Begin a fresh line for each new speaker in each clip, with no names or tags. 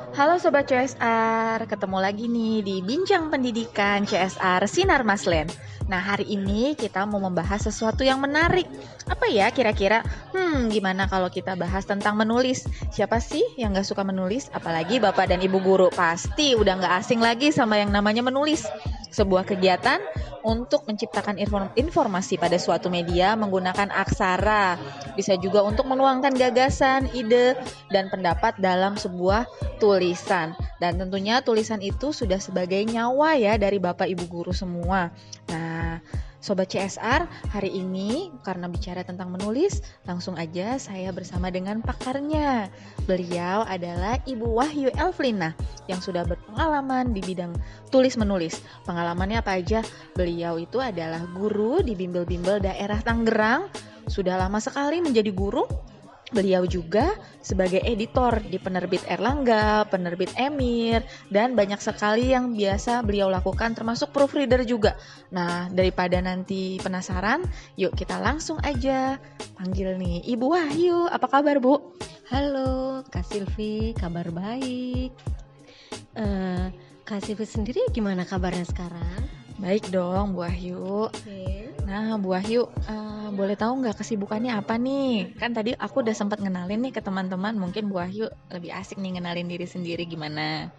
Halo Sobat CSR, ketemu lagi nih di Bincang Pendidikan CSR Sinar Maslen. Nah hari ini kita mau membahas sesuatu yang menarik. Apa ya kira-kira? Hmm gimana kalau kita bahas tentang menulis? Siapa sih yang gak suka menulis? Apalagi bapak dan ibu guru pasti udah gak asing lagi sama yang namanya menulis. Sebuah kegiatan untuk menciptakan informasi pada suatu media menggunakan aksara. Bisa juga untuk menuangkan gagasan, ide, dan pendapat dalam sebuah tulisan. Dan tentunya tulisan itu sudah sebagai nyawa ya dari Bapak Ibu guru semua. Nah, Sobat CSR, hari ini karena bicara tentang menulis, langsung aja saya bersama dengan pakarnya. Beliau adalah Ibu Wahyu Elflina yang sudah berpengalaman di bidang tulis menulis. Pengalamannya apa aja? Beliau itu adalah guru di bimbel-bimbel daerah Tangerang, sudah lama sekali menjadi guru Beliau juga sebagai editor di penerbit Erlangga, penerbit Emir, dan banyak sekali yang biasa beliau lakukan termasuk proofreader juga. Nah, daripada nanti penasaran, yuk kita langsung aja panggil nih Ibu Wahyu. Apa kabar, Bu?
Halo, Kak Silvi, kabar baik. Uh, Kak Silvi sendiri gimana kabarnya sekarang?
Baik dong, Bu Wahyu. Okay. Nah, Bu Wahyu, uh, boleh tahu nggak kesibukannya apa nih? Kan tadi aku udah sempat ngenalin nih ke teman-teman, mungkin Bu Wahyu lebih asik nih ngenalin diri sendiri gimana?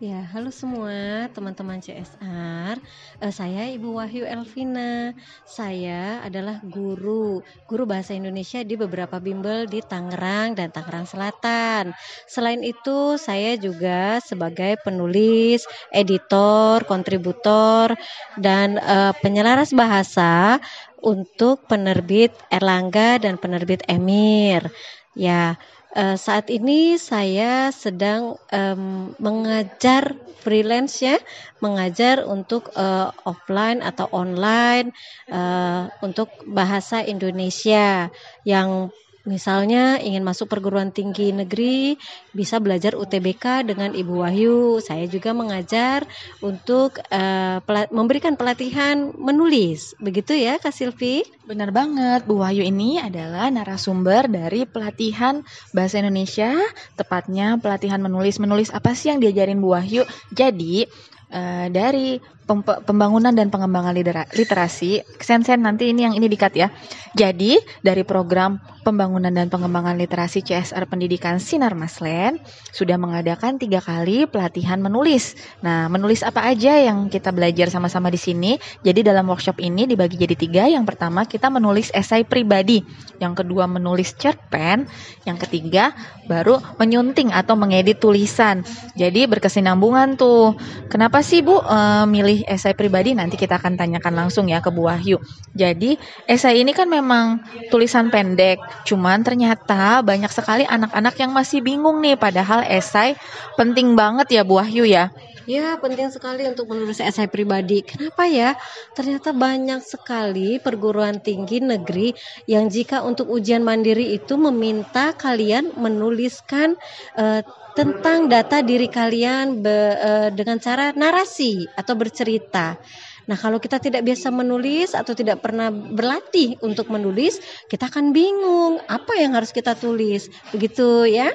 Ya, halo semua teman-teman CSR. Uh, eh, saya Ibu Wahyu Elvina. Saya adalah guru, guru bahasa Indonesia di beberapa bimbel di Tangerang dan Tangerang Selatan. Selain itu, saya juga sebagai penulis, editor, kontributor, dan uh, penyelaras bahasa untuk penerbit Erlangga dan penerbit Emir. Ya, Uh, saat ini saya sedang um, mengajar freelance ya, mengajar untuk uh, offline atau online uh, untuk bahasa Indonesia yang Misalnya ingin masuk perguruan tinggi negeri, bisa belajar UTBK dengan Ibu Wahyu. Saya juga mengajar untuk uh, pelat memberikan pelatihan menulis. Begitu ya, Kak Silvi?
Benar banget, Bu Wahyu ini adalah narasumber dari pelatihan bahasa Indonesia, tepatnya pelatihan menulis. Menulis apa sih yang diajarin Bu Wahyu? Jadi, uh, dari pembangunan dan pengembangan literasi. Sen-sen nanti ini yang ini dikat ya. Jadi dari program pembangunan dan pengembangan literasi CSR Pendidikan Sinar Maslen sudah mengadakan tiga kali pelatihan menulis. Nah, menulis apa aja yang kita belajar sama-sama di sini? Jadi dalam workshop ini dibagi jadi tiga. Yang pertama kita menulis esai pribadi, yang kedua menulis cerpen, yang ketiga baru menyunting atau mengedit tulisan. Jadi berkesinambungan tuh. Kenapa sih Bu e, milih esai pribadi nanti kita akan tanyakan langsung ya ke Bu Wahyu. Jadi esai ini kan memang tulisan pendek, cuman ternyata banyak sekali anak-anak yang masih bingung nih padahal esai penting banget ya Bu Wahyu ya.
Ya, penting sekali untuk menulis esai pribadi. Kenapa ya? Ternyata banyak sekali perguruan tinggi negeri yang jika untuk ujian mandiri itu meminta kalian menuliskan uh, tentang data diri kalian be, uh, dengan cara narasi atau bercerita. Nah, kalau kita tidak biasa menulis atau tidak pernah berlatih untuk menulis, kita akan bingung apa yang harus kita tulis. Begitu ya?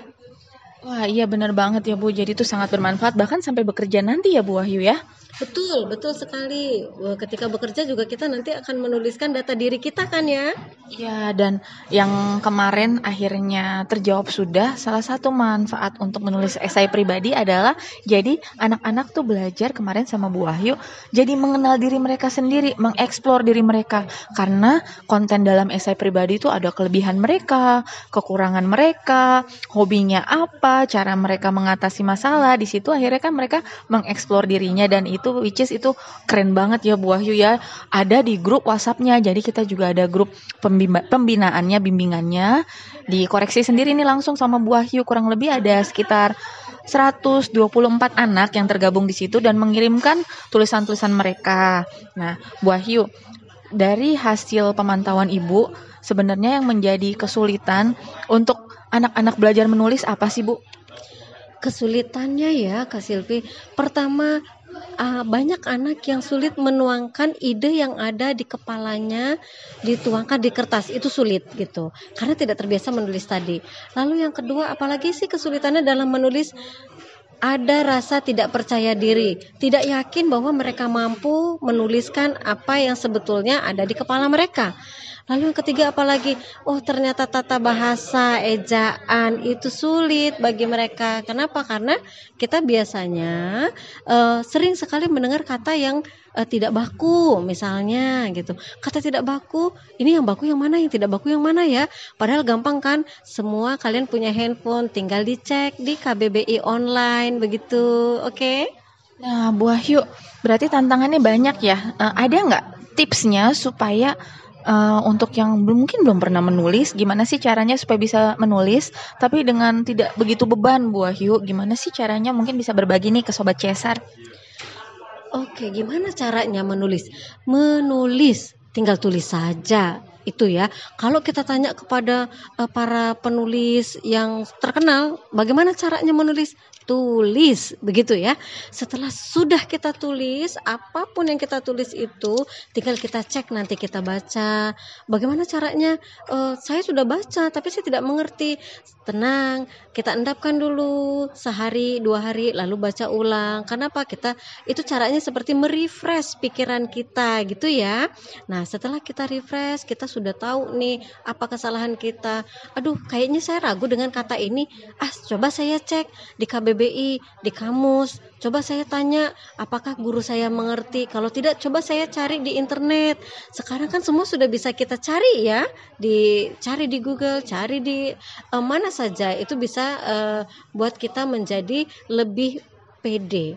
Wah, iya benar banget ya Bu. Jadi itu sangat bermanfaat bahkan sampai bekerja nanti ya Bu Wahyu ya.
Betul, betul sekali. Ketika bekerja juga kita nanti akan menuliskan data diri kita kan ya?
Ya, dan yang kemarin akhirnya terjawab sudah, salah satu manfaat untuk menulis esai pribadi adalah jadi anak-anak tuh belajar kemarin sama Bu Wahyu, jadi mengenal diri mereka sendiri, mengeksplor diri mereka. Karena konten dalam esai pribadi itu ada kelebihan mereka, kekurangan mereka, hobinya apa, cara mereka mengatasi masalah. Di situ akhirnya kan mereka mengeksplor dirinya dan itu itu which is itu keren banget ya Bu Wahyu ya. Ada di grup WhatsAppnya. Jadi kita juga ada grup pembinaannya, bimbingannya. Dikoreksi sendiri nih langsung sama Bu Wahyu. Kurang lebih ada sekitar 124 anak yang tergabung di situ dan mengirimkan tulisan-tulisan mereka. Nah, Bu Wahyu, dari hasil pemantauan Ibu, sebenarnya yang menjadi kesulitan untuk anak-anak belajar menulis apa sih, Bu?
Kesulitannya ya, Kak Silvi. Pertama, uh, banyak anak yang sulit menuangkan ide yang ada di kepalanya dituangkan di kertas. Itu sulit gitu. Karena tidak terbiasa menulis tadi. Lalu yang kedua apalagi sih kesulitannya dalam menulis ada rasa tidak percaya diri, tidak yakin bahwa mereka mampu menuliskan apa yang sebetulnya ada di kepala mereka. Lalu yang ketiga apalagi, oh ternyata tata bahasa, ejaan itu sulit bagi mereka. Kenapa? Karena kita biasanya uh, sering sekali mendengar kata yang uh, tidak baku, misalnya gitu. Kata tidak baku, ini yang baku yang mana, yang tidak baku yang mana ya? Padahal gampang kan? Semua kalian punya handphone, tinggal dicek di KBBI online begitu. Oke? Okay?
Nah, Bu Wahyu, berarti tantangannya banyak ya. Uh, ada nggak tipsnya supaya uh, untuk yang belum mungkin belum pernah menulis, gimana sih caranya supaya bisa menulis tapi dengan tidak begitu beban Bu Wahyu? Gimana sih caranya mungkin bisa berbagi nih ke sobat Cesar?
Oke, gimana caranya menulis? Menulis tinggal tulis saja itu ya. Kalau kita tanya kepada uh, para penulis yang terkenal, bagaimana caranya menulis? tulis begitu ya. Setelah sudah kita tulis apa pun yang kita tulis itu tinggal kita cek nanti kita baca. Bagaimana caranya? Uh, saya sudah baca tapi saya tidak mengerti. Tenang, kita endapkan dulu sehari dua hari lalu baca ulang. Kenapa kita itu caranya seperti merefresh pikiran kita gitu ya. Nah setelah kita refresh kita sudah tahu nih apa kesalahan kita. Aduh kayaknya saya ragu dengan kata ini. Ah coba saya cek di KB KBBI di kamus. Coba saya tanya, apakah guru saya mengerti? Kalau tidak, coba saya cari di internet. Sekarang kan semua sudah bisa kita cari ya, di cari di Google, cari di uh, mana saja. Itu bisa uh, buat kita menjadi lebih pede.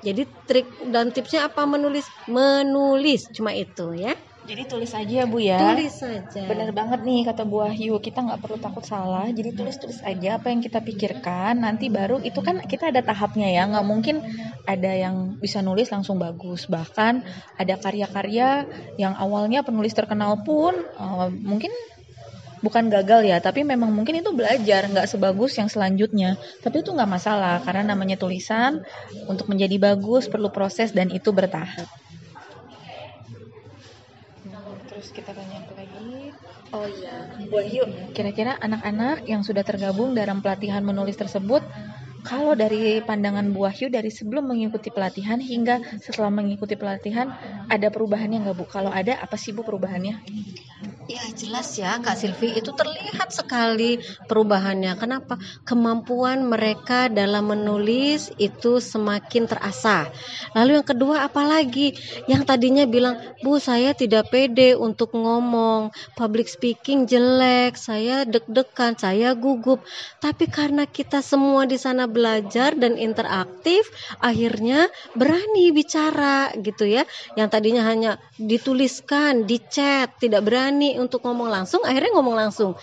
Jadi trik dan tipsnya apa menulis? Menulis cuma itu ya.
Jadi tulis aja ya Bu ya.
Tulis saja.
Bener banget nih kata Bu Wahyu, kita nggak perlu takut salah. Jadi tulis-tulis aja apa yang kita pikirkan. Nanti baru itu kan kita ada tahapnya ya. Nggak mungkin ada yang bisa nulis langsung bagus. Bahkan ada karya-karya yang awalnya penulis terkenal pun uh, mungkin bukan gagal ya, tapi memang mungkin itu belajar nggak sebagus yang selanjutnya. Tapi itu nggak masalah karena namanya tulisan untuk menjadi bagus perlu proses dan itu bertahap terus kita tanya lagi? Oh iya Wahyu kira-kira anak-anak yang sudah tergabung dalam pelatihan menulis tersebut kalau dari pandangan Bu Wahyu dari sebelum mengikuti pelatihan hingga setelah mengikuti pelatihan ada perubahannya nggak Bu? Kalau ada apa sih Bu perubahannya?
Ya jelas ya Kak Silvi itu terlihat sekali perubahannya. Kenapa? Kemampuan mereka dalam menulis itu semakin terasa. Lalu yang kedua apalagi yang tadinya bilang, "Bu, saya tidak pede untuk ngomong, public speaking jelek, saya deg-degan, saya gugup." Tapi karena kita semua di sana belajar dan interaktif, akhirnya berani bicara gitu ya. Yang tadinya hanya dituliskan, di chat, tidak berani untuk ngomong langsung akhirnya ngomong langsung.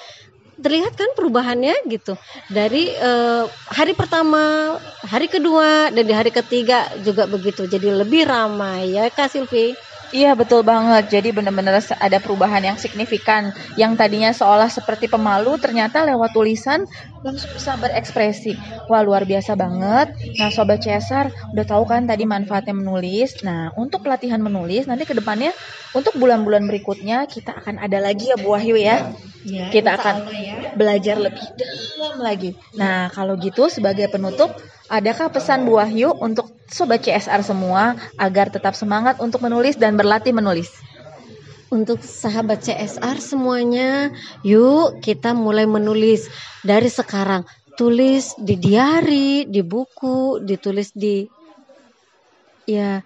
Terlihat kan perubahannya gitu. Dari uh, hari pertama hari kedua dan di hari ketiga juga begitu. Jadi lebih ramai ya kak Silvi
Iya betul banget. Jadi benar-benar ada perubahan yang signifikan. Yang tadinya seolah seperti pemalu, ternyata lewat tulisan langsung bisa berekspresi. Wah luar biasa banget. Nah sobat Cesar udah tahu kan tadi manfaatnya menulis. Nah untuk pelatihan menulis nanti ke depannya untuk bulan-bulan berikutnya kita akan ada lagi ya Bu Wahyu ya. Ya kita akan ya. belajar lebih dalam lagi. Nah kalau gitu sebagai penutup Adakah pesan Bu Wahyu untuk sobat CSR semua agar tetap semangat untuk menulis dan berlatih menulis?
Untuk sahabat CSR semuanya, yuk kita mulai menulis dari sekarang. Tulis di diary, di buku, ditulis di ya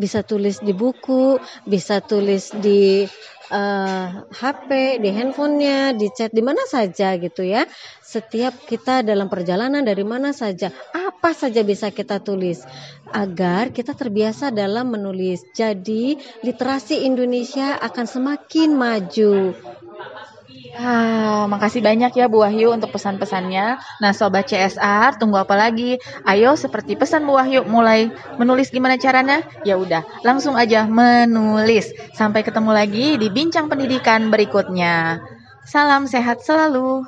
bisa tulis di buku, bisa tulis di uh, eh, HP, di handphonenya, di chat di mana saja gitu ya. Setiap kita dalam perjalanan dari mana saja, apa saja bisa kita tulis agar kita terbiasa dalam menulis. Jadi literasi Indonesia akan semakin maju.
Ah, makasih banyak ya Bu Wahyu untuk pesan-pesannya. Nah, sobat CSR, tunggu apa lagi? Ayo seperti pesan Bu Wahyu mulai menulis gimana caranya? Ya udah, langsung aja menulis. Sampai ketemu lagi di bincang pendidikan berikutnya. Salam sehat selalu.